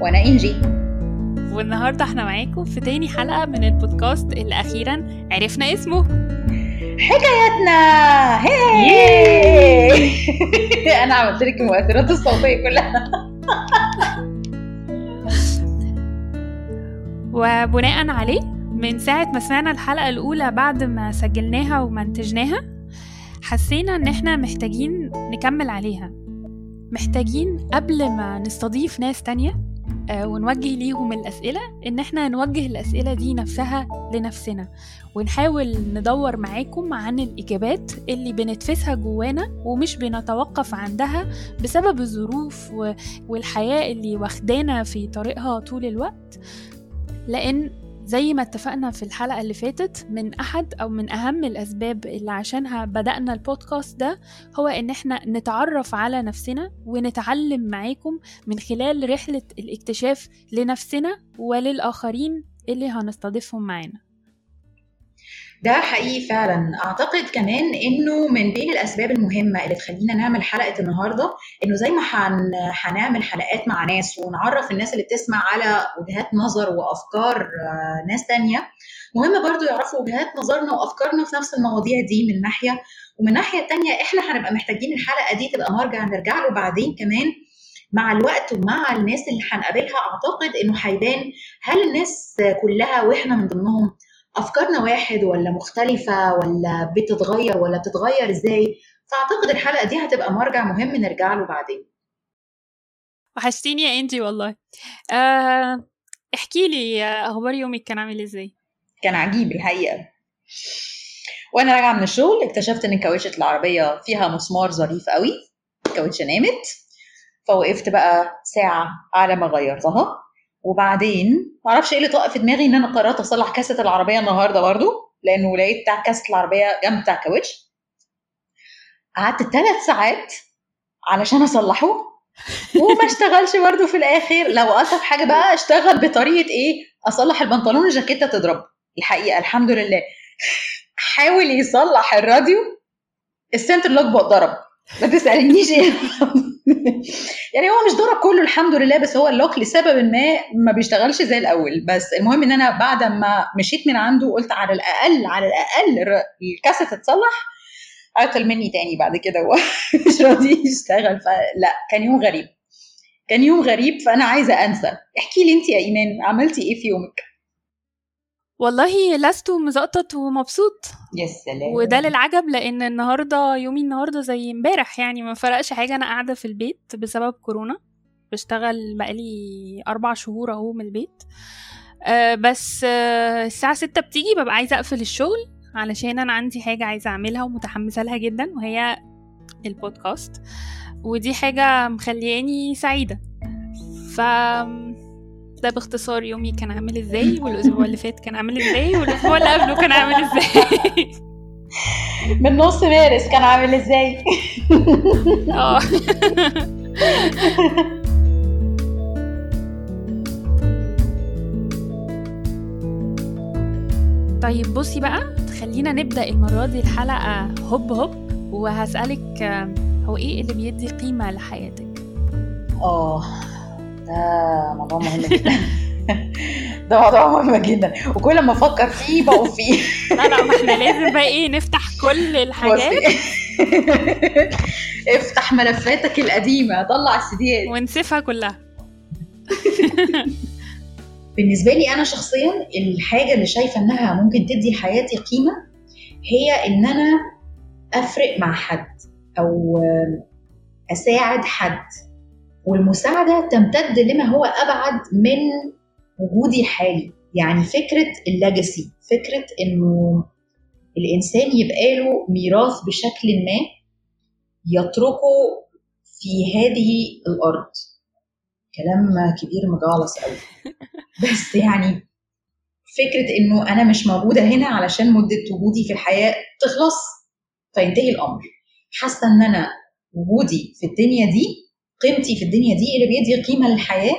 وأنا إنجي. والنهاردة إحنا معاكم في تاني حلقة من البودكاست اللي أخيرا عرفنا اسمه حكاياتنا. هي أنا عملت لك المؤثرات الصوتية كلها. وبناء عليه من ساعة ما سمعنا الحلقة الأولى بعد ما سجلناها ومنتجناها حسينا إن إحنا محتاجين نكمل عليها. محتاجين قبل ما نستضيف ناس تانية ونوجه ليهم الأسئلة إن إحنا نوجه الأسئلة دي نفسها لنفسنا. ونحاول ندور معاكم عن الإجابات اللي بنتفسها جوانا ومش بنتوقف عندها بسبب الظروف والحياة اللي واخدانا في طريقها طول الوقت. لأن زي ما اتفقنا في الحلقة اللي فاتت من أحد أو من أهم الأسباب اللي عشانها بدأنا البودكاست ده هو إن إحنا نتعرف على نفسنا ونتعلم معاكم من خلال رحلة الاكتشاف لنفسنا وللآخرين اللي هنستضيفهم معانا. ده حقيقي فعلا أعتقد كمان إنه من بين الأسباب المهمة اللي تخلينا نعمل حلقة النهارده إنه زي ما. هنعمل حلقات مع ناس ونعرف الناس اللي بتسمع على وجهات نظر وأفكار آه، ناس تانية مهم برضو يعرفوا وجهات نظرنا وأفكارنا في نفس المواضيع دي من ناحية ومن الناحيه التانية إحنا هنبقى محتاجين الحلقة دي تبقى مرجع نرجع له بعدين كمان مع الوقت ومع الناس اللي هنقابلها أعتقد إنه هيبان هل الناس كلها وإحنا من ضمنهم أفكارنا واحد ولا مختلفة ولا بتتغير ولا بتتغير إزاي؟ فأعتقد الحلقة دي هتبقى مرجع مهم نرجع له بعدين. وحشتيني يا انجي والله. آه احكي لي أخبار يومك كان عامل إزاي؟ كان عجيب الحقيقة. وأنا راجعة من الشغل اكتشفت إن كاوتشه العربية فيها مسمار ظريف قوي الكاوتشه نامت. فوقفت بقى ساعة على ما غيرتها. وبعدين معرفش إيه اللي طاق في دماغي ان أنا قررت اصلح كاسة العربية النهارده برضو لأنه لقيت بتاع كاسة العربية جنب بتاع كاوتش. قعدت ثلاث ساعات علشان اصلحه وما اشتغلش برضو في الآخر. لو الطف حاجة بقى اشتغل بطريقة إيه؟ أصلح البنطلون الجاكيته تضرب. الحقيقة الحمد لله. حاول يصلح الراديو السنتر لوك ضرب ما تسألنيش إيه. يعني هو مش ضرب كله الحمد لله بس هو اللوك لسبب ما ما بيشتغلش زي الأول. بس المهم إن أنا بعد ما مشيت من عنده قلت على الأقل على الأقل الكاسة تتصلح عطل مني تاني بعد كده هو مش راضي يشتغل. فلا كان يوم غريب. كان يوم غريب فأنا عايزة أنسى. احكي لي أنت يا إيمان عملتي إيه في يومك؟ والله لست مزقطط ومبسوط. يا سلام. وده للعجب لأن النهارده يومي النهارده زي امبارح يعني ما فرقش حاجة. أنا قاعدة في البيت بسبب كورونا. بشتغل بقالي أربع شهور أهو من البيت. أه بس أه الساعة ستة بتيجي ببقى عايزة أقفل الشغل علشان أنا عندي حاجة عايزة أعملها ومتحمسة لها جدا وهي البودكاست. ودي حاجة مخلياني سعيدة. ف ده باختصار يومي كان عامل إزاي والأسبوع اللي فات كان عامل إزاي والأسبوع اللي قبله كان عامل إزاي؟ من نص مارس كان عامل إزاي؟ آه. طيب بصي بقى خلينا نبدأ المرة دي الحلقة هوب هوب وهسألك هو إيه اللي بيدي قيمة لحياتك؟ آه. ده موضوع مهم جدا. ده موضوع مهم جدا. وكل ما أفكر فيه بقف فيه. لا لا ما إحنا لازم بقى إيه نفتح كل الحاجات. افتح ملفاتك القديمة. طلع السيديات ونسيفها كلها. بالنسبة لي أنا شخصيا الحاجة اللي شايفة إنها ممكن تدي حياتي قيمة هي إن أنا أفرق مع حد أو أساعد حد. والمساعدة تمتد لما هو أبعد من وجودي الحالي. يعني فكرة الليجاسي فكرة إنه الإنسان يبقى له ميراث بشكل ما يتركه في هذه الأرض. كلام كبير مجعلص قوي. بس يعني فكرة إنه أنا مش موجودة هنا علشان مدة وجودي في الحياة تخلص فينتهي الأمر. حاسة إن أنا وجودي في الدنيا دي قيمتي في الدنيا دي اللي بيدي قيمة للحياة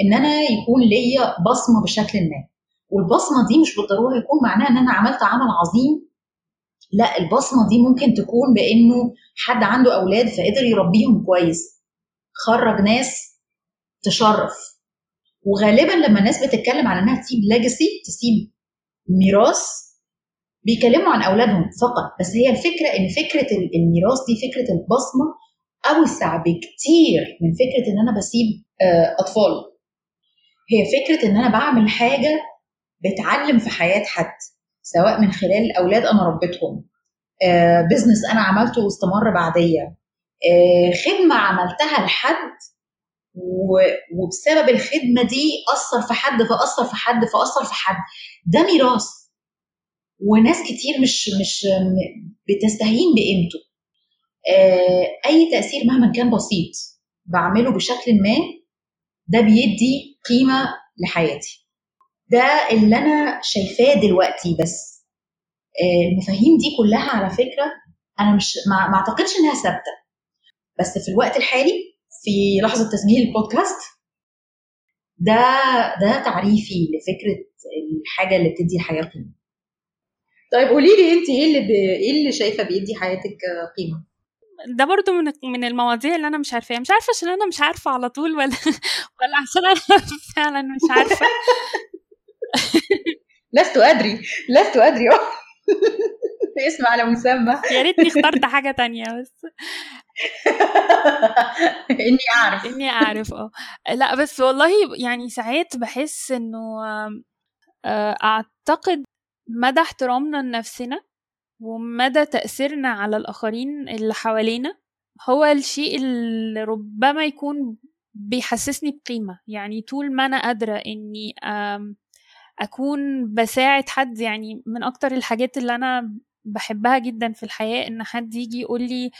إن أنا يكون ليا بصمة بشكل ما. والبصمة دي مش بالضرورة يكون معناها إن أنا عملت عمل عظيم. لا البصمة دي ممكن تكون بإنه حد عنده أولاد فقدر يربيهم كويس خرج ناس تشرف. وغالبا لما الناس بتتكلم عن إنها تسيب legacy تسيب ميراث بيكلموا عن أولادهم فقط. بس هي الفكرة إن فكرة الميراث دي فكرة البصمة اوسع بكتير من فكرة إن أنا بسيب آه، أطفال. هي فكرة إن أنا بعمل حاجة بتعلم في حياة حد سواء من خلال أولاد أنا ربيتهم business أنا عملته واستمر بعديا. آه، خدمة عملتها لحد وبسبب الخدمة دي أثر في حد فأثر في حد فأثر في حد. ده ميراث. وناس كتير مش مش بتستهين بقيمته. آه، أي تأثير مهما كان بسيط بعمله بشكل ما ده بيدي قيمة لحياتي. ده اللي أنا شايفاه دلوقتي بس. آه، المفاهيم دي كلها على فكرة أنا مش ما أعتقدش إنها ثابتة. بس في الوقت الحالي في لحظة تسجيل البودكاست ده ده تعريفي لفكرة الحاجة اللي بتدي الحياة قيمه طيب قولي لي انت إيه اللي ب... إيه اللي شايفة بيدي حياتك قيمة؟ ده برضو من من المواضيع اللي أنا مش عارفاها. مش عارفة عشان أنا مش عارفة على طول ولا ولا عشان أنا فعلا مش عارفة. لست أدري. لست أدري. اسم على مسمى. يا ريتني اخترت حاجة تانية بس. إني أعرف. إني أعرف آه. لأ بس والله يعني ساعات بحس إنه آه، أعتقد مدى احترامنا لنفسنا ومدى تأثيرنا على الآخرين اللي حوالينا هو الشيء اللي ربما يكون بيحسسني بقيمة. يعني طول ما أنا قادرة إني أكون بساعد حد يعني من أكتر الحاجات اللي أنا بحبها جدا في الحياة إن حد يجي يقول لي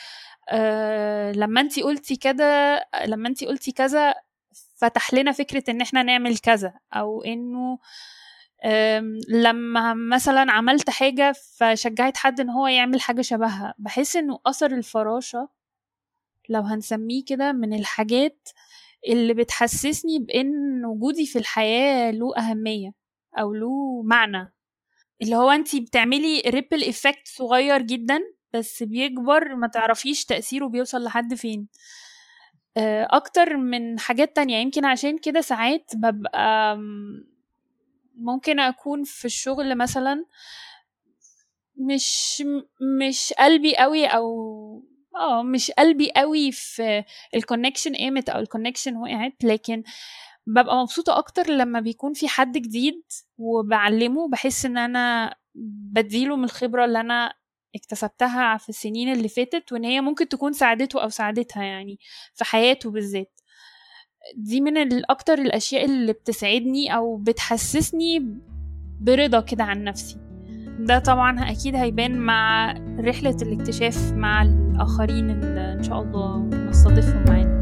آه لما انت قلتي كده لما انت قلتي كذا فتح لنا فكرة إن إحنا نعمل كذا أو إنه لما مثلا عملت حاجة فشجعت حد إن هو يعمل حاجة شبهها بحس إنه أثر الفراشة لو هنسميه كده من الحاجات اللي بتحسسني بإن وجودي في الحياة له أهمية أو له معنى. اللي هو انت بتعملي ripple effect صغير جدا بس بيكبر ما تعرفيش تأثيره بيوصل لحد فين. آه، أكتر من حاجات تانية يمكن عشان كده ساعات ببقى ممكن أكون في الشغل مثلا مش مش قلبي قوي أو آه مش قلبي قوي في ال connection قامت أو ال connection وقعت لكن ببقى مبسوطة أكتر لما بيكون في حد جديد وبعلمه بحس إن أنا بديله من الخبرة اللي أنا اكتسبتها في السنين اللي فاتت وإن هي ممكن تكون ساعدته أو ساعدتها يعني في حياته بالذات. دي من الأكتر الأشياء اللي بتسعدني أو بتحسسني برضا كده عن نفسي. ده طبعا أكيد هيبان مع رحلة الاكتشاف مع الآخرين اللي إن شاء الله نستضيفهم معانا.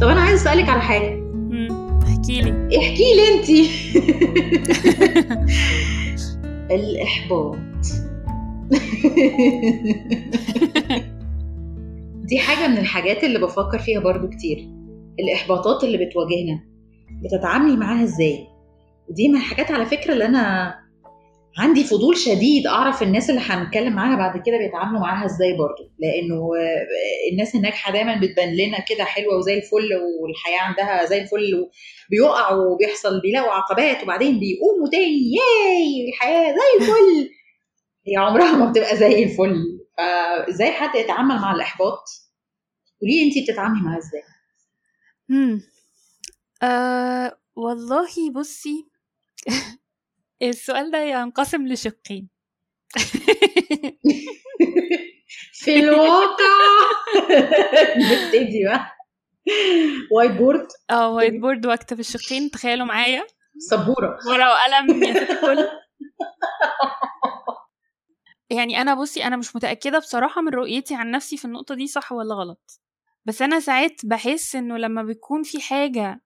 طب أنا عايز أسألك على حاجة. احكي لي احكي لي انت الإحباط. دي حاجة من الحاجات اللي بفكر فيها برضو كتير. الإحباطات اللي بتواجهنا بتتعاملي معاها إزاي؟ ودي من الحاجات على فكرة اللي أنا عندي فضول شديد أعرف الناس اللي هنتكلم معاها بعد كده بيتعاملوا معاها إزاي برضو. لأنه الناس الناجحة دايما بتبان لنا كده حلوة وزي الفل والحياة عندها زي الفل بيقع وبيحصل بيلاقوا عقبات وبعدين بيقوموا تاني. ياي! الحياة زي الفل. هي عمرها ما بتبقى زي الفل. فإزاي حد يتعامل مع الإحباط؟ قولي انت بتتعاملي معاه إزاي؟ امم آه والله بصي. السؤال ده ينقسم لشقين. في الواقع. نبتدي بقى. whiteboard آه وايت بورد واكتب الشقين. تخيلوا معايا. سبورة. ورقة وقلم يا الكل. يعني أنا بصي أنا مش متأكدة بصراحة من رؤيتي عن نفسي في النقطة دي صح ولا غلط. بس أنا ساعات بحس إنه لما بيكون في حاجة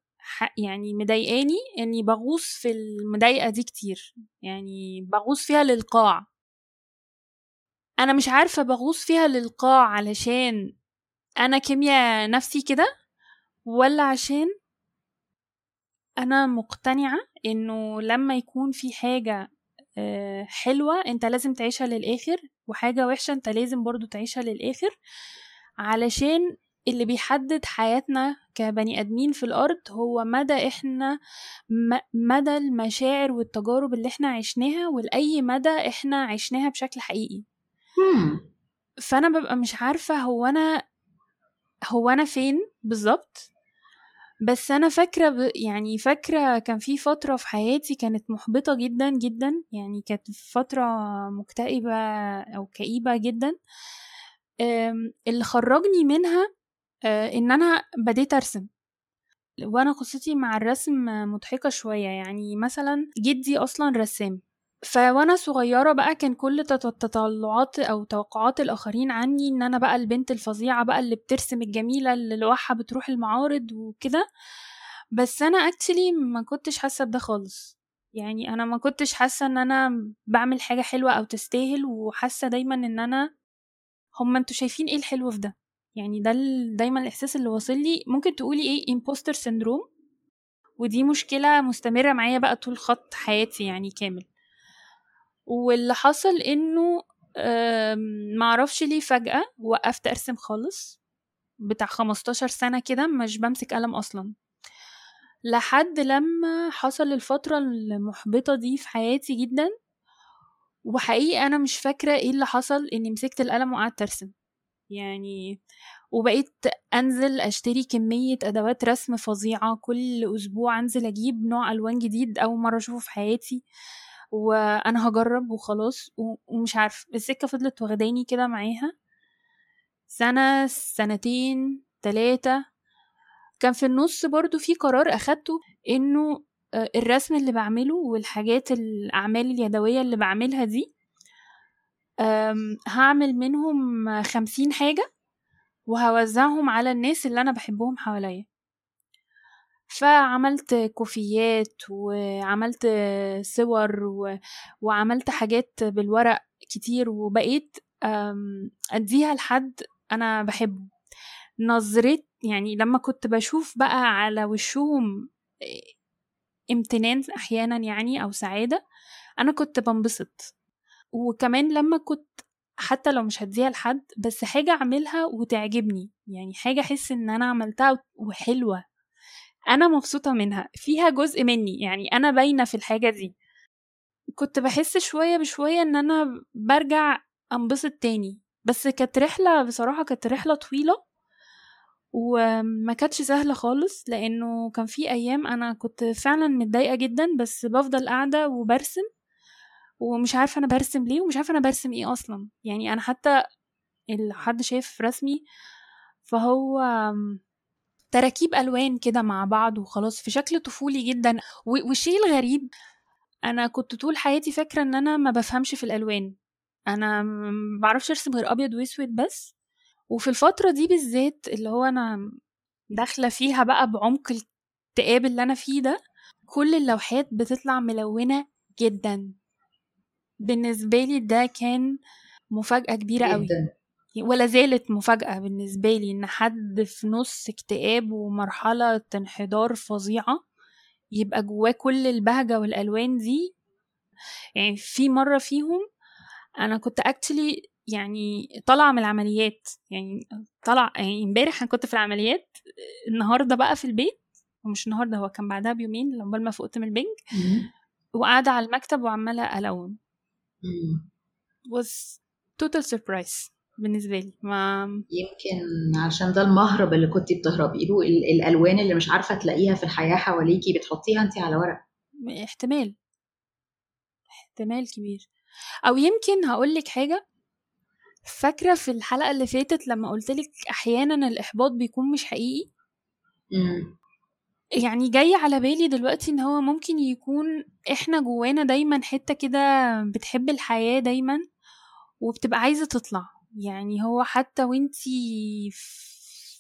يعني مضايقاني إني بغوص في المضايقة دي كتير يعني بغوص فيها للقاع. أنا مش عارفة بغوص فيها للقاع علشان أنا كيمياء نفسي كده ولا عشان أنا مقتنعة إنه لما يكون في حاجة آه، حلوة أنت لازم تعيشها للآخر وحاجة وحشة أنت لازم برضو تعيشها للآخر علشان اللي بيحدد حياتنا كبني آدمين في الأرض هو مدى إحنا مدى المشاعر والتجارب اللي إحنا عشناها ولأي مدى إحنا عشناها بشكل حقيقي. فأنا ببقى مش عارفة هو أنا هو أنا فين بالظبط. بس أنا فاكرة ب... يعني فاكرة كان في فترة في حياتي كانت محبطة جدا جدا. يعني كانت فترة مكتئبة أو كئيبة جدا. اللي خرجني منها إن أنا بديت أرسم. وأنا قصتي مع الرسم مضحكة شوية يعني مثلا جدي أصلا رسام. فوأنا صغيرة بقى كان كل تطلعات أو توقعات الآخرين عني إن أنا بقى البنت الفظيعة بقى اللي بترسم الجميلة اللي لوحها بتروح المعارض وكده. بس أنا actually ما كنتش حاسة بده خالص. يعني أنا ما كنتش حاسة إن أنا بعمل حاجة حلوة أو تستاهل وحاسة دايما إن أنا هما أنتوا شايفين إيه الحلو في ده؟ يعني ده دايما الإحساس اللي واصل لي. ممكن تقولي إيه؟ impostor syndrome ودي مشكلة مستمرة معايا بقى طول خط حياتي يعني كامل. واللي حصل إنه معرفش ليه فجأة وقفت أرسم خالص. بتاع 15 سنة كده مش بمسك قلم أصلا. لحد لما حصل الفترة المحبطة دي في حياتي جدا. وحقيقي أنا مش فاكرة إيه اللي حصل إني مسكت القلم وقعدت أرسم. يعني وبقيت أنزل أشتري كمية أدوات رسم فظيعة كل أسبوع أنزل أجيب نوع ألوان جديد أول مرة أشوفه في حياتي وأنا هجرب وخلاص ومش عارف السكة فضلت واخداني كده معاها سنة سنتين تلاتة. كان في النص برضو في قرار أخدته إنه آه، الرسم اللي بعمله والحاجات الأعمال اليدوية اللي بعملها دي هعمل منهم خمسين حاجة وهوزعهم على الناس اللي أنا بحبهم حواليا فعملت كوفيات وعملت صور. وعملت حاجات بالورق كتير وبقيت أديها لحد أنا بحبه نظرت يعني لما كنت بشوف بقى على وشهم امتنان أحيانا يعني أو سعادة أنا كنت بنبسط وكمان لما كنت حتى لو مش هديها لحد بس حاجة أعملها وتعجبني. يعني حاجة أحس إن أنا عملتها وحلوة. أنا مبسوطة منها. فيها جزء مني. يعني أنا باينة في الحاجة دي. كنت بحس شوية بشوية إن أنا برجع أنبسط تاني. بس كانت رحلة بصراحة كانت رحلة طويلة وما كانتش سهلة خالص لأنه كان في أيام أنا كنت فعلا متضايقة جدا بس بفضل قاعدة وبرسم. ومش عارفة أنا برسم ليه ومش عارفة أنا برسم إيه أصلا. يعني أنا حتى اللي حد شايف رسمي فهو تراكيب ألوان كده مع بعض وخلاص في شكل طفولي جدا. والشيء الغريب أنا كنت طول حياتي فاكرة إن أنا ما بفهمش في الألوان. أنا ما بعرفش أرسم غير أبيض وأسود بس. وفي الفترة دي بالذات اللي هو أنا داخلة فيها بقى بعمق الاكتئاب اللي أنا فيه ده كل اللوحات بتطلع ملونة جدا. بالنسبة لي ده كان مفاجأة كبيرة قوي ولا زالت مفاجأة بالنسبة لي إن حد في نص اكتئاب ومرحلة انحدار فظيعة يبقى جواه كل البهجة والألوان دي. يعني في مرة فيهم أنا كنت اكتلي يعني طالعة من العمليات. يعني طلع يعني امبارح أنا كنت في العمليات النهاردة بقى في البيت. ومش النهاردة هو كان بعدها بيومين لما ما فقت من البنج. وقاعدة على المكتب وعمالة ألون. Was total surprise بالنسبة لي. ما يمكن عشان ده المهرب اللي كنت بتهربي له الألوان اللي مش عارفة تلاقيها في الحياة حواليكي بتحطيها انت على ورق. احتمال. احتمال كبير. أو يمكن هقولك حاجة. فاكرة في الحلقة اللي فاتت لما قلتلك أحيانا الإحباط بيكون مش حقيقي؟ مم. يعني جاي على بالي دلوقتي إن هو ممكن يكون إحنا جوانا دايما حتة كده بتحب الحياة دايما وبتبقى عايزة تطلع. يعني هو حتى وإنتي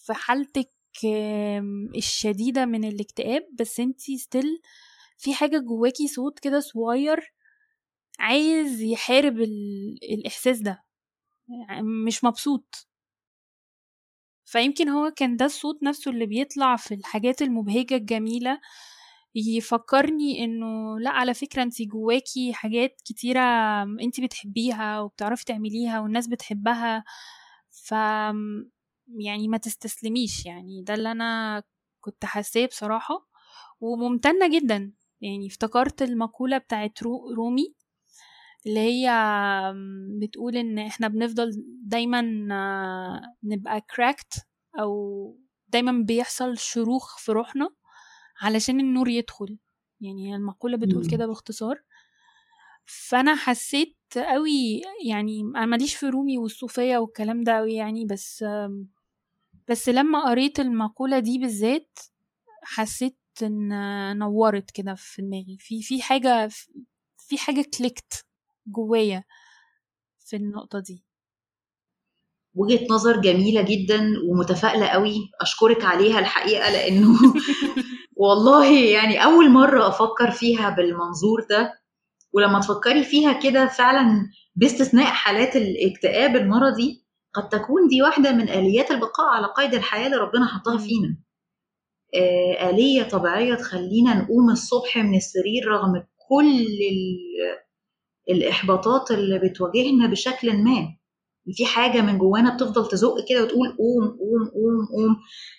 في حالتك الشديدة من الاكتئاب بس إنتي ستيل في حاجة جواكي صوت كده صغير عايز يحارب الإحساس ده. يعني مش مبسوط. فيمكن هو كان ده الصوت نفسه اللي بيطلع في الحاجات المبهجة الجميلة يفكرني إنه لأ على فكرة انت جواكي حاجات كتيرة انت بتحبيها وبتعرفي تعمليها والناس بتحبها ف يعني ما تستسلميش يعني. ده اللي أنا كنت حاساه بصراحة وممتنة جدا. يعني افتكرت المقولة بتاعت رومي اللي هي بتقول إن إحنا بنفضل دايما نبقى كراكت أو دايما بيحصل شروخ في روحنا علشان النور يدخل. يعني المقولة بتقول كده باختصار. فأنا حسيت قوي يعني أنا ماليش في رومي والصوفية والكلام ده قوي يعني بس بس لما قريت المقولة دي بالذات حسيت إن نورت كده في دماغي. في في حاجة في حاجة كليكت جوايا في النقطة دي. وجهة نظر جميلة جدا ومتفائلة قوي. أشكرك عليها الحقيقة لأنه والله يعني أول مرة أفكر فيها بالمنظور ده. ولما تفكري فيها كده فعلا باستثناء حالات الاكتئاب المرضي قد تكون دي واحدة من آليات البقاء على قيد الحياة اللي ربنا حطها فينا. آه آلية طبيعية تخلينا نقوم الصبح من السرير رغم كل الإحباطات اللي بتواجهنا بشكل ما. في حاجة من جوانا بتفضل تزق كده وتقول قوم قوم قوم قوم.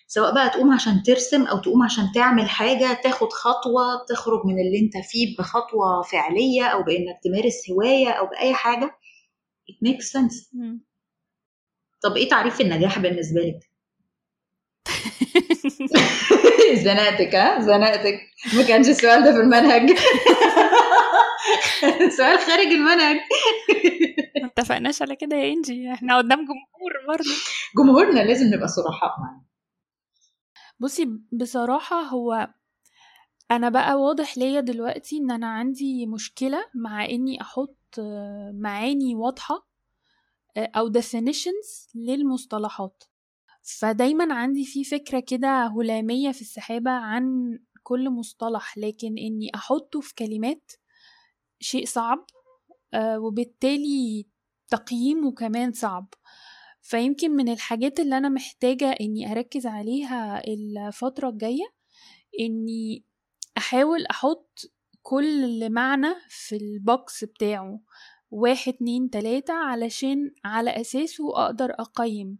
سواء بقى تقوم عشان ترسم أو تقوم عشان تعمل حاجة تاخد خطوة تخرج من اللي أنت فيه بخطوة فعلية أو بإنك تمارس هواية أو بأي حاجة. It makes sense. طب إيه تعريف النجاح بالنسبة لك؟ زنقتك ها؟ زنقتك. ما كانش السؤال ده في المنهج. سؤال خارج المنهج. ما اتفقناش على كده يا إنجي. إحنا قدام جمهور برضه. جمهورنا لازم نبقى صرحاء معاه بصي بصراحة هو أنا بقى واضح ليا دلوقتي إن أنا عندي مشكلة مع إني أحط معاني واضحة أو definitions للمصطلحات. فدايما عندي في فكرة كده هلامية في السحابة عن كل مصطلح لكن إني أحطه في كلمات شيء صعب آه وبالتالي تقييمه كمان صعب. فيمكن من الحاجات اللي أنا محتاجة إني أركز عليها الفترة الجاية إني أحاول أحط كل معنى في البوكس بتاعه واحد اتنين تلاتة علشان على أساسه أقدر أقيم.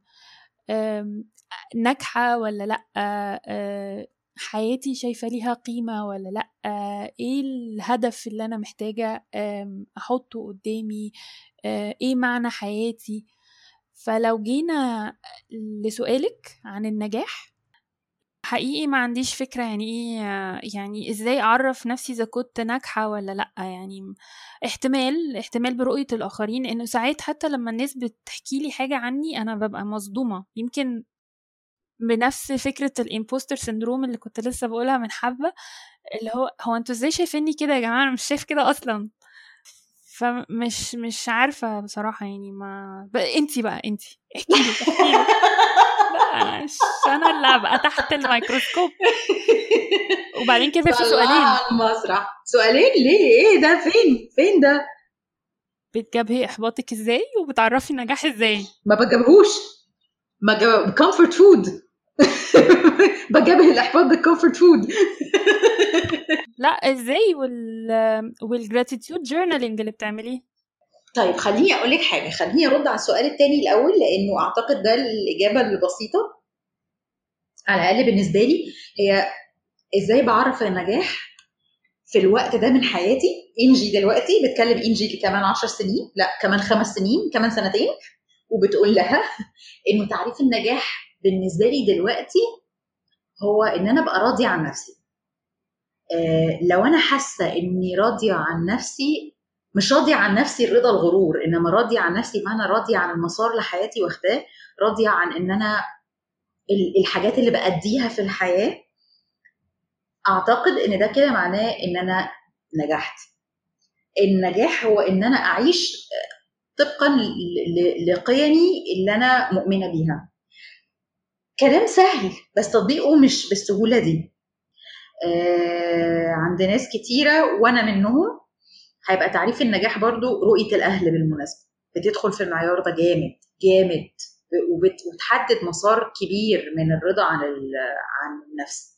ناجحة ولا لأ؟ حياتي شايفة ليها قيمة ولا لأ؟ إيه الهدف اللي أنا محتاجة أحطه قدامي؟ إيه معنى حياتي؟ فلو جينا لسؤالك عن النجاح حقيقي ما عنديش فكرة يعني إيه يعني إزاي أعرف نفسي إذا كنت ناجحة ولا لأ؟ يعني احتمال احتمال برؤية الآخرين إنه ساعات حتى لما الناس بتحكي لي حاجة عني أنا ببقى مصدومة. يمكن بنفس فكرة ال impostor syndrome اللي كنت لسه بقولها من حبة اللي هو هو أنتوا إزاي شايفيني كده يا جماعة؟ أنا مش شايف كده أصلا. فمش مش عارفة بصراحة يعني ما ب... انتي بقى انتي. احكي لي احكي لي. لا مش أنا اللي ابقى تحت الميكروسكوب. وبعدين كده في سؤالين. على المسرح. سؤالين ليه؟ إيه ده؟ فين؟ فين ده؟ بتجابهي إحباطك إزاي؟ وبتعرفي النجاح إزاي؟ ما بجابهوش. ما comfort food بجابه الإحباط بال comfort food لا إزاي وال وال gratitude journaling اللي بتعمليه؟ طيب خليني أقول لك حاجة. خليني أرد على السؤال الثاني الأول لأنه أعتقد ده الإجابة البسيطة. على الأقل بالنسبة لي هي إزاي بعرف النجاح في الوقت ده من حياتي؟ إنجي دلوقتي بتكلم إنجي كمان عشر سنين لا كمان خمس سنين كمان سنتين وبتقول لها إنه تعريف النجاح بالنسبة لي دلوقتي هو إن أنا أبقى راضية عن نفسي. آه لو أنا حاسة إني راضية عن نفسي مش راضية عن نفسي الرضا الغرور إنما راضية عن نفسي بمعنى راضية عن المسار لحياتي واخداه راضية عن إن أنا الحاجات اللي بأديها في الحياة أعتقد إن ده كده معناه إن أنا نجحت. النجاح هو إن أنا أعيش طبقا لقيمي اللي أنا مؤمنة بيها. كلام سهل بس تطبيقه مش بالسهولة دي. آه عند ناس كتيرة وأنا منهم هيبقى تعريف النجاح برضو رؤية الأهل بالمناسبة. بتدخل في المعيار ده جامد جامد وبتحدد مسار كبير من الرضا عن عن النفس.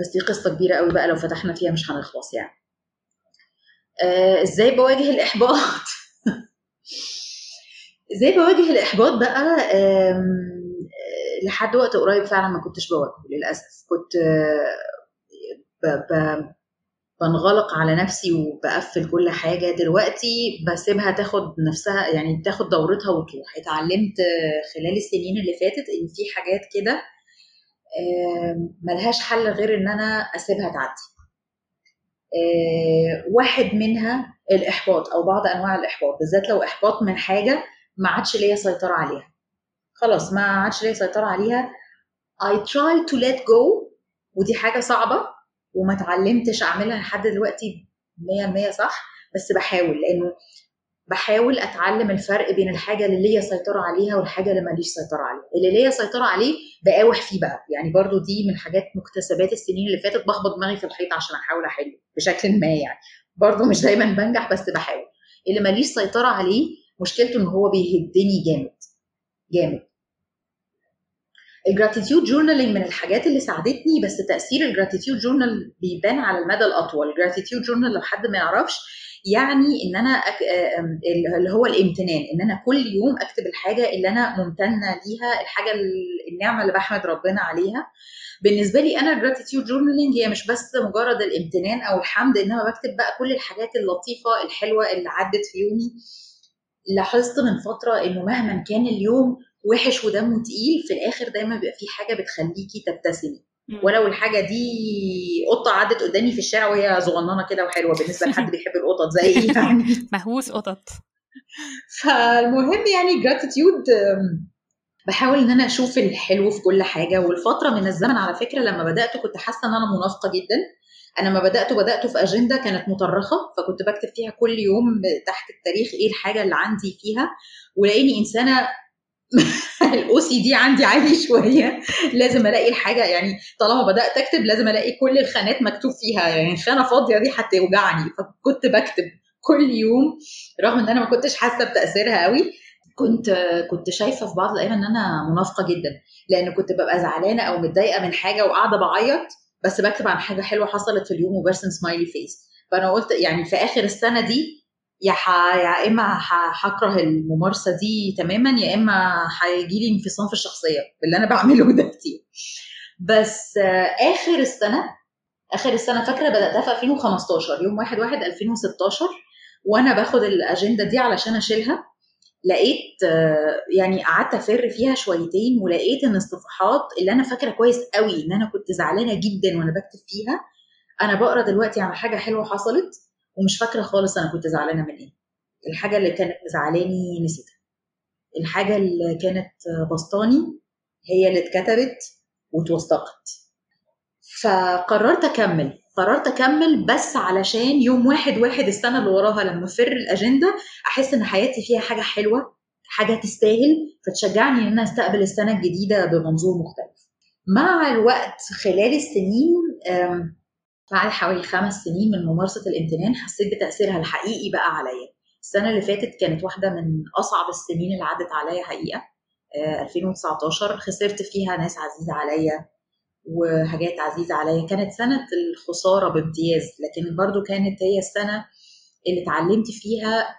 بس دي قصة كبيرة قوي بقى لو فتحنا فيها مش هنخلص يعني. آه إزاي بواجه الإحباط؟ إزاي بواجه الإحباط بقى؟ لحد وقت قريب فعلا ما كنتش بواجهه للأسف. كنت ب... ب... بنغلق على نفسي وبقفل كل حاجة. دلوقتي بسيبها تاخد نفسها يعني تاخد دورتها وتروح. اتعلمت خلال السنين اللي فاتت إن في حاجات كده ملهاش حل غير إن أنا أسيبها تعدي. واحد منها الإحباط أو بعض أنواع الإحباط. بالذات لو إحباط من حاجة ما عادش ليا سيطرة عليها. خلاص ما عادش ليا سيطرة عليها. I try to let go ودي حاجة صعبة وما اتعلمتش أعملها لحد دلوقتي 100% صح بس بحاول لأنه بحاول أتعلم الفرق بين الحاجة اللي ليا سيطرة عليها والحاجة اللي ماليش سيطرة عليها. اللي ليا سيطرة عليه بقاوح فيه بقى. يعني برضو دي من حاجات مكتسبات السنين اللي فاتت بخبط دماغي في الحيط عشان أحاول احله بشكل ما يعني. برضو مش دايما بنجح بس بحاول. اللي ماليش سيطرة عليه مشكلته إن هو بيهدني جامد. جامد. ال gratitude journaling من الحاجات اللي ساعدتني بس تأثير ال gratitude journal بيبان على المدى الأطول. ال gratitude journal لو حد ما يعرفش يعني إن أنا أك... اللي هو الامتنان إن أنا كل يوم أكتب الحاجة اللي أنا ممتنة ليها الحاجة النعمة اللي بحمد ربنا عليها. بالنسبة لي أنا ال gratitude journaling هي مش بس مجرد الامتنان أو الحمد إنما بكتب بقى كل الحاجات اللطيفة الحلوة اللي عدت في يومي. لاحظت من فترة إنه مهما كان اليوم وحش ودمه تقيل في الآخر دايما بيبقى في حاجة بتخليكي تبتسمي. ولو الحاجة دي قطة عدت قدامي في الشارع وهي صغننة كده وحلوة بالنسبة لحد بيحب القطط زي يعني. مهووس قطط. فالمهم يعني gratitude بحاول إن أنا أشوف الحلو في كل حاجة. والفترة من الزمن على فكرة لما بدأت كنت حاسة إن أنا منافقة جدا. أنا ما بداته بداته في أجندة كانت مطرخه فكنت بكتب فيها كل يوم تحت التاريخ إيه الحاجة اللي عندي فيها. ولاني إنسانة الاو سي دي عندي عالي شوية. لازم ألاقي الحاجة يعني طالما بدأت أكتب لازم ألاقي كل الخانات مكتوب فيها. يعني خانه فاضية دي هتوجعني. فكنت بكتب كل يوم رغم إن أنا ما كنتش حاسة بتأثيرها قوي. كنت كنت شايفة في بعض الأيام إن أنا منافقة جدا. لأن كنت ببقى زعلانة أو متضايقة من حاجة وقاعدة بعيط بس بكتب عن حاجة حلوة حصلت في اليوم وبرسم سمايلي فيس فأنا قلت يعني في آخر السنة دي يا ح... يا إما هكره الممارسة دي تماما يا إما هيجي لي انفصام في الشخصية باللي أنا بعمله ده كتير. بس آخر السنة آخر السنة فاكرة بدأتها في 2015 يوم 1 1 2016 وأنا باخد الأجندة دي علشان أشيلها لقيت يعني قعدت أفر فيها شويتين ولقيت إن الصفحات اللي أنا فاكرة كويس قوي إن أنا كنت زعلانة جدا وأنا بكتب فيها أنا بقرأ دلوقتي عن حاجة حلوة حصلت ومش فاكرة خالص أنا كنت زعلانة من إيه. الحاجة اللي كانت مزعلاني نسيتها. الحاجة اللي كانت بسطاني هي اللي اتكتبت واتوثقت. فقررت أكمل. قررت أكمل بس علشان يوم واحد واحد السنة اللي وراها لما افر الأجندة أحس إن حياتي فيها حاجة حلوة حاجة تستاهل فتشجعني إن أنا أستقبل السنة الجديدة بمنظور مختلف. مع الوقت خلال السنين بعد حوالي خمس سنين من ممارسة الامتنان حسيت بتأثيرها الحقيقي بقى عليا. السنة اللي فاتت كانت واحدة من أصعب السنين اللي عدت عليا حقيقة. 2019 خسرت فيها ناس عزيزة عليا وحاجات عزيزة عليا. كانت سنة الخسارة بامتياز لكن برضو كانت هي السنة اللي اتعلمت فيها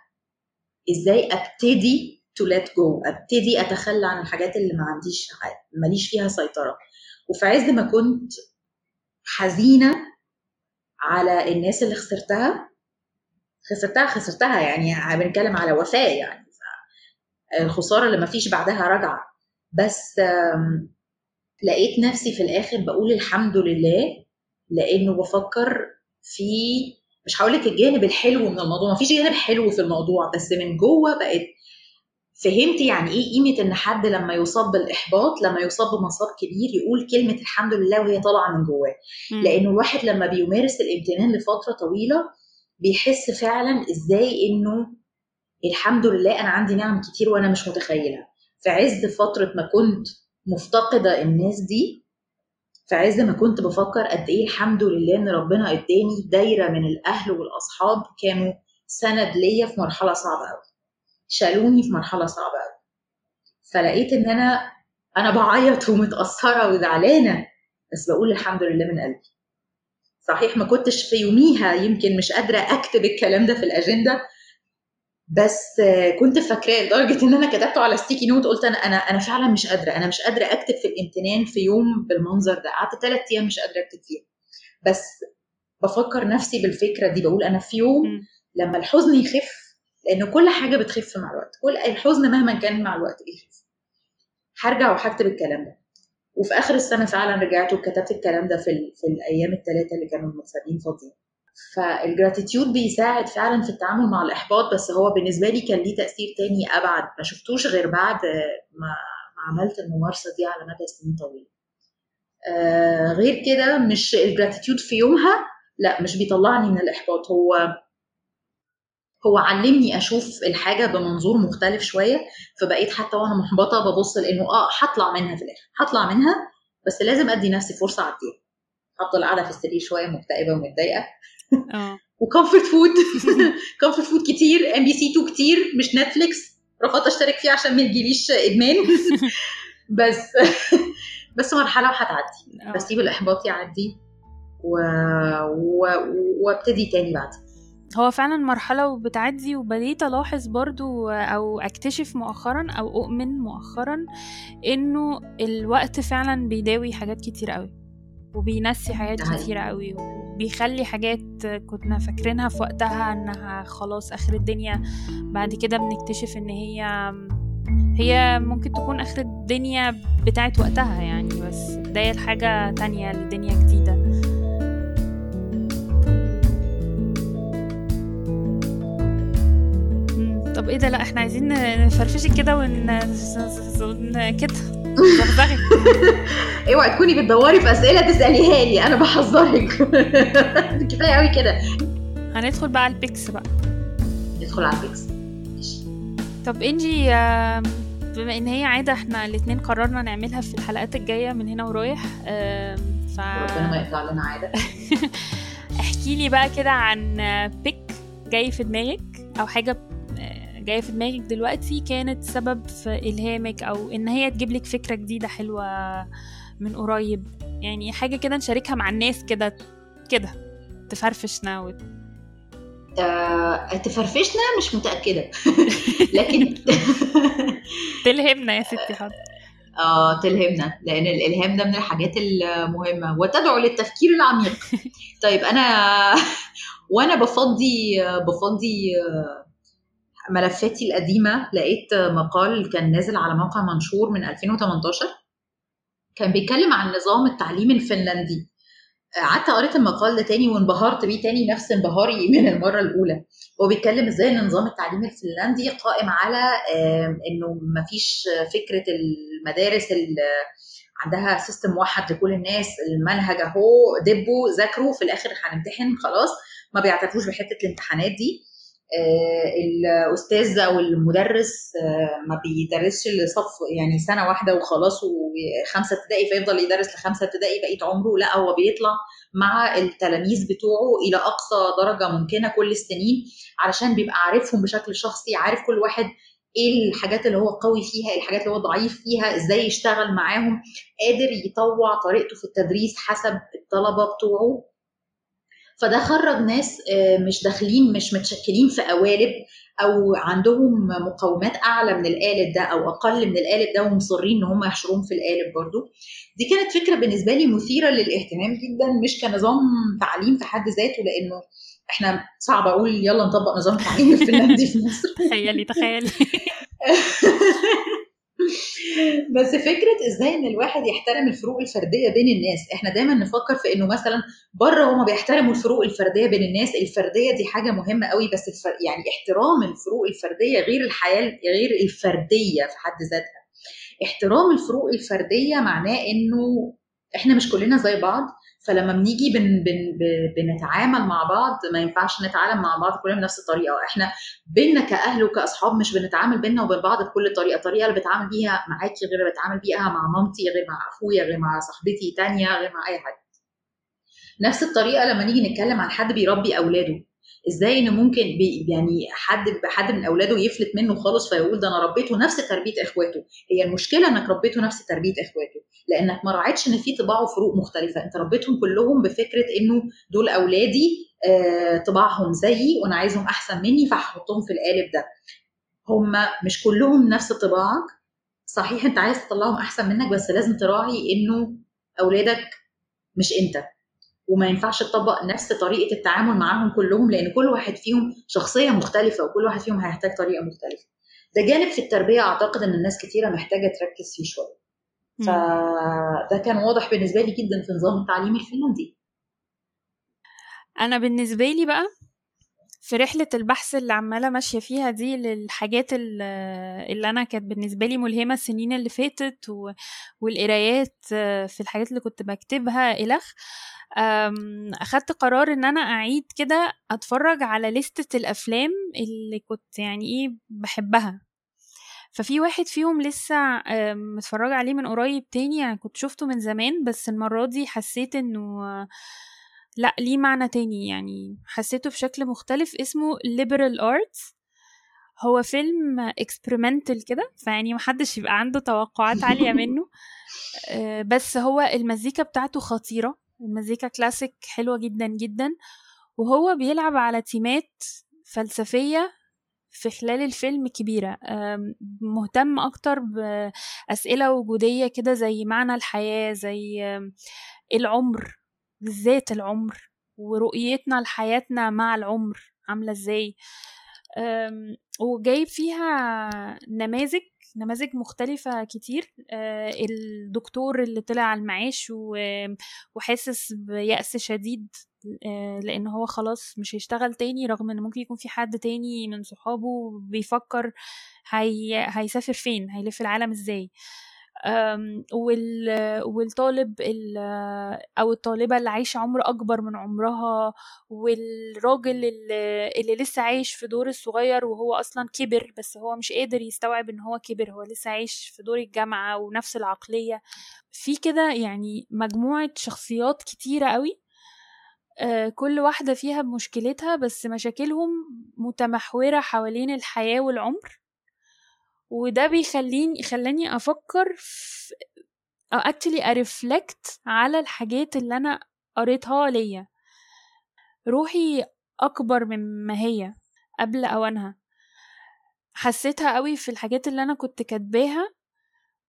إزاي أبتدي تو ليت جو أبتدي أتخلى عن الحاجات اللي ما عنديش ماليش فيها سيطرة. وفي عز ما كنت حزينة على الناس اللي خسرتها. خسرتها خسرتها يعني بنتكلم على وفاة يعني. الخسارة اللي ما فيش بعدها رجعة. بس لقيت نفسي في الآخر بقول الحمد لله لأنه بفكر في مش هقول لك الجانب الحلو من الموضوع ما فيش جانب حلو في الموضوع بس من جوه بقت فهمت يعني إيه قيمة إن حد لما يصاب بالإحباط لما يصاب بمصاب كبير يقول كلمة الحمد لله وهي طالعة من جواه. لأنه الواحد لما بيمارس الامتنان لفترة طويلة بيحس فعلا إزاي إنه الحمد لله أنا عندي نعم كتير وأنا مش متخيلها. في عز فترة ما كنت مفتقدة الناس دي في عز ما كنت بفكر قد إيه الحمد لله إن ربنا اداني دايرة من الأهل والأصحاب كانوا سند ليا في مرحلة صعبة قوي شالوني في مرحلة صعبة قوي فلقيت إن أنا أنا بعيط ومتأثرة وزعلانة بس بقول الحمد لله من قلبي. صحيح ما كنتش في يوميها يمكن مش قادرة أكتب الكلام ده في الأجندة بس كنت فاكراه لدرجة إن أنا كتبته على ستيكي نوت قلت أنا أنا أنا فعلا مش قادرة أنا مش قادرة أكتب في الامتنان في يوم بالمنظر ده. قعدت ثلاث أيام مش قادرة أكتب فيها. بس بفكر نفسي بالفكرة دي بقول أنا في يوم لما الحزن يخف لأن كل حاجة بتخف مع الوقت. كل الحزن مهما كان مع الوقت بيخف. هرجع وهكتب الكلام ده. وفي آخر السنة فعلا رجعت وكتبت الكلام ده في, في الأيام الثلاثه اللي كانوا المتسابين فاضيين. فال gratitude بيساعد فعلا في التعامل مع الإحباط بس هو بالنسبة لي كان ليه تأثير تاني أبعد. ما شفتوش غير بعد ما عملت الممارسة دي على مدى سنين طويلة. آه غير كده مش ال gratitude في يومها لا مش بيطلعني من الإحباط. هو هو علمني أشوف الحاجة بمنظور مختلف شوية فبقيت حتى وأنا محبطة ببص لإنه آه هطلع منها في الآخر هطلع منها بس لازم أدي نفسي فرصة اعديها افضل قاعدة في السرير شوية مكتئبة ومتضايقة. و comfort food comfort food كتير MBC 2 كتير مش نتفليكس رفضت أشترك فيه عشان ما يجيليش إدمان. بس بس مرحلة وهتعدي. بسيب الاحباط يعدي و... و... وأبتدي تاني بعد هو فعلا مرحلة وبتعدي وبديت ألاحظ برضو أو أكتشف مؤخرا أو أؤمن مؤخرا إنه الوقت فعلا بيداوي حاجات كتير قوي وبينسي حاجات كتير قوي وبيخلي حاجات كنا فاكرينها في وقتها إنها خلاص آخر الدنيا بعد كده بنكتشف إن هي هي ممكن تكون آخر الدنيا بتاعت وقتها يعني بس بداية حاجة تانية لدنيا جديدة. طب إيه ده؟ لا إحنا عايزين نفرفشك كده ون كده زغزغك اوعي تكوني بتدوري في أسئلة تسأليها لي أنا بحذرك. كفاية قوي كده. هندخل بقى على ال picks بقى. ندخل على ال picks. طب انجي بما ان هي عادة إحنا الاثنين قررنا نعملها في الحلقات الجاية من هنا ورايح ف ربنا ما يطلع لنا عادة. احكي لي بقى كده عن بيك جاي في دماغك أو حاجة جاية في دماغك دلوقتي كانت سبب في إلهامك أو إن هي تجيب لك فكرة جديدة حلوة من قريب؟ يعني حاجة كده نشاركها مع الناس كده كده تفرفشنا و... آه، تفرفشنا مش متأكدة. لكن تلهمنا يا ستي حاضر آه تلهمنا لأن الإلهام ده من الحاجات المهمة وتدعو للتفكير العميق. طيب أنا وأنا بفضي بفضي ملفاتي القديمة لقيت مقال كان نازل على موقع منشور من 2018 كان بيتكلم عن نظام التعليم الفنلندي. قعدت قريت المقال ده تاني وانبهرت بيه تاني نفس انبهاري من المرة الأولى. هو بيتكلم إزاي إن نظام التعليم الفنلندي قائم على إنه مفيش فكرة المدارس اللي عندها سيستم موحد لكل الناس المنهج أهو دبوا ذاكروا في الآخر هنمتحن خلاص. ما بيعترفوش بحتة الامتحانات دي. الأستاذ أو المدرس ما بيدرسش لصف يعني سنة واحدة وخلاص وخمسة ابتدائي فيفضل يدرس لخمسة ابتدائي بقية عمره لا هو بيطلع مع التلاميذ بتوعه إلى أقصى درجة ممكنة كل السنين علشان بيبقى عارفهم بشكل شخصي عارف كل واحد إيه الحاجات اللي هو قوي فيها إيه الحاجات اللي هو ضعيف فيها إزاي يشتغل معاهم قادر يطوع طريقته في التدريس حسب الطلبة بتوعه. فده خرج ناس مش داخلين مش متشكلين في قوالب أو عندهم مقاومات أعلى من القالب ده أو أقل من القالب ده ومصرين إن هم يحشروهم في القالب برضو. دي كانت فكرة بالنسبة لي مثيرة للاهتمام جدا مش كنظام تعليم في حد ذاته لأنه إحنا صعب أقول يلا نطبق نظام تعليم الفنلندي في مصر. تخيلي تخيلي. بس فكرة إزاي إن الواحد يحترم الفروق الفردية بين الناس؟ إحنا دايما نفكر في إنه مثلا بره هما بيحترموا الفروق الفردية بين الناس الفردية دي حاجة مهمة قوي بس الفر... يعني احترام الفروق الفردية غير الحياة غير الفردية في حد ذاتها. احترام الفروق الفردية معناه إنه إحنا مش كلنا زي بعض فلما بنيجي بن بن بنتعامل مع بعض ما ينفعش نتعامل مع بعض كلنا بنفس الطريقة. إحنا بينا كأهل وكأصحاب مش بنتعامل بينا وبين بعض بكل طريقه الطريقة اللي بتعامل بيها معاكي غير اللي بتعامل بيها مع مامتي غير مع أخويا غير مع صاحبتي تانية غير مع أي حد. نفس الطريقة لما نيجي نتكلم عن حد بيربي أولاده. إزاي ان ممكن يعني حد حد من اولاده يفلت منه خالص فيقول ده أنا ربيته نفس تربية اخواته. هي المشكلة انك ربيته نفس تربية اخواته. لانك ما راعيتش ان في طباع وفروق مختلفة. انت ربيتهم كلهم بفكرة انه دول اولادي آه طباعهم زيي وأنا عايزهم احسن مني فهحطهم في القالب ده. هم مش كلهم نفس طباعك. صحيح انت عايز تطلعهم احسن منك بس لازم تراعي انه اولادك مش انت. وما ينفعش تطبق نفس طريقة التعامل معاهم كلهم لأن كل واحد فيهم شخصية مختلفة وكل واحد فيهم هيحتاج طريقة مختلفة. ده جانب في التربية أعتقد إن الناس كتيرة محتاجة تركز فيه شوية. فده كان واضح بالنسبة لي جدا في نظام التعليم الفنلندي. أنا بالنسبة لي بقى في رحلة البحث اللي عمالة ماشية فيها دي للحاجات اللي أنا كانت بالنسبة لي ملهمة السنين اللي فاتت والقرايات في الحاجات اللي كنت بكتبها إلخ أخدت قرار إن أنا أعيد كده أتفرج على لستة الأفلام اللي كنت يعني إيه بحبها. ففي واحد فيهم لسه متفرجة عليه من قريب تاني يعني كنت شفته من زمان بس المرة دي حسيت إنه لأ ليه معنى تاني. يعني حسيته بشكل مختلف. اسمه liberal arts. هو فيلم experimental كده فيعني محدش يبقى عنده توقعات عالية منه. بس هو المزيكا بتاعته خطيرة. المزيكا كلاسيك حلوة جدا جدا. وهو بيلعب على تيمات فلسفية في خلال الفيلم كبيرة. مهتم أكتر بأسئلة وجودية كده زي معنى الحياة زي العمر. بالذات العمر ورؤيتنا لحياتنا مع العمر عاملة إزاي. وجايب فيها نماذج نماذج مختلفة كتير. الدكتور اللي طلع على المعاش وحاسس بيأس شديد لأن هو خلاص مش هيشتغل تاني رغم إن ممكن يكون في حد تاني من صحابه بيفكر هي... هيسافر فين هيلف العالم إزاي. والطالب أو الطالبة اللي عايشة عمر أكبر من عمرها والراجل اللي لسه عايش في دور الصغير وهو أصلا كبر بس هو مش قادر يستوعب إن هو كبر هو لسه عايش في دور الجامعة ونفس العقلية. في كده يعني مجموعة شخصيات كتيرة قوي كل واحدة فيها بمشكلتها بس مشاكلهم متمحورة حوالين الحياة والعمر. وده بيخليني خلاني أفكر في أو actually ارفلكت على الحاجات اللي أنا قريتها ليا. روحي أكبر مما هي قبل أوانها. حسيتها قوي في الحاجات اللي أنا كنت كاتباها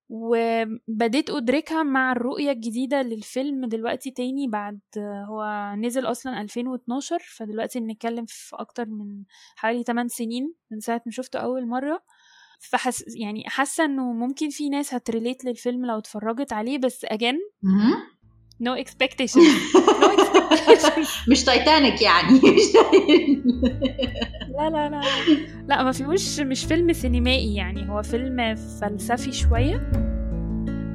وبديت أدركها مع الرؤية الجديدة للفيلم دلوقتي تاني بعد هو نزل أصلا 2012 فدلوقتي بنتكلم في أكتر من حوالي 8 سنين من ساعة ما شفته أول مرة. فحس يعني حاسة إنه ممكن في ناس هت relate للفيلم لو اتفرجت عليه بس again no expectation مش تايتانيك يعني. لا لا لا لا. ما فيهوش مش فيلم سينمائي يعني. هو فيلم فلسفي شوية.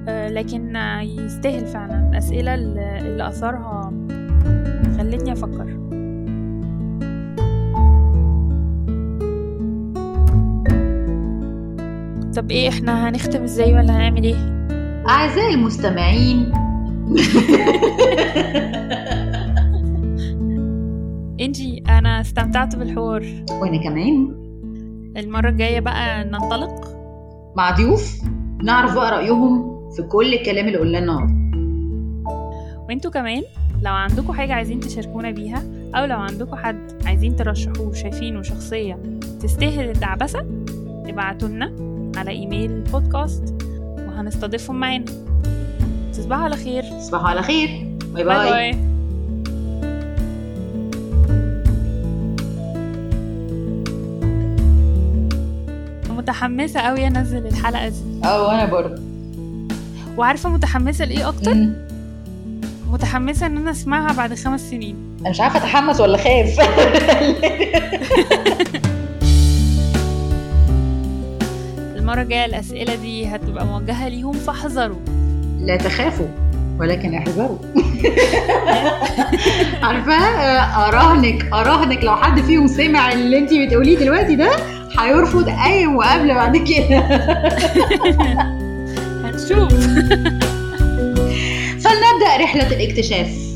لكن يستاهل فعلا. الاسئله اللي اثرها خلتني أفكر. طب إيه إحنا هنختم إزاي ولا هنعمل إيه؟ أعزائي المستمعين. انجي أنا استمتعت بالحوار. وأنا كمان. المرة الجاية بقى ننطلق؟ مع ضيوف نعرف بقى رأيهم في كل الكلام اللي قلناه النهارده. وانتوا كمان لو عندكم حاجة عايزين تشاركونا بيها أو لو عندكم حد عايزين ترشحوه شايفينه شخصية تستاهل الدعبسة ابعتوا لنا على إيميل البودكاست وهنستضيفهم معانا. تصبحوا على خير. تصبحوا على خير. bye bye, bye, bye. متحمسة قوي أنزل الحلقة دي. آه وأنا برضه وعارفة متحمسة لإيه أكتر؟ مم. متحمسة إن أنا أسمعها بعد خمس سنين. أنا مش عارفة أتحمس ولا خايف. المرة الجاية الأسئلة دي هتبقى موجهة ليهم فاحذروا. لا تخافوا ولكن احذروا. عارفة؟ أراهنك أراهنك. لو حد فيهم سمع اللي انت بتقوليه دلوقتي ده هيرفض أي مقابلة بعد كده. هنشوف فلنبدأ رحلة الاكتشاف.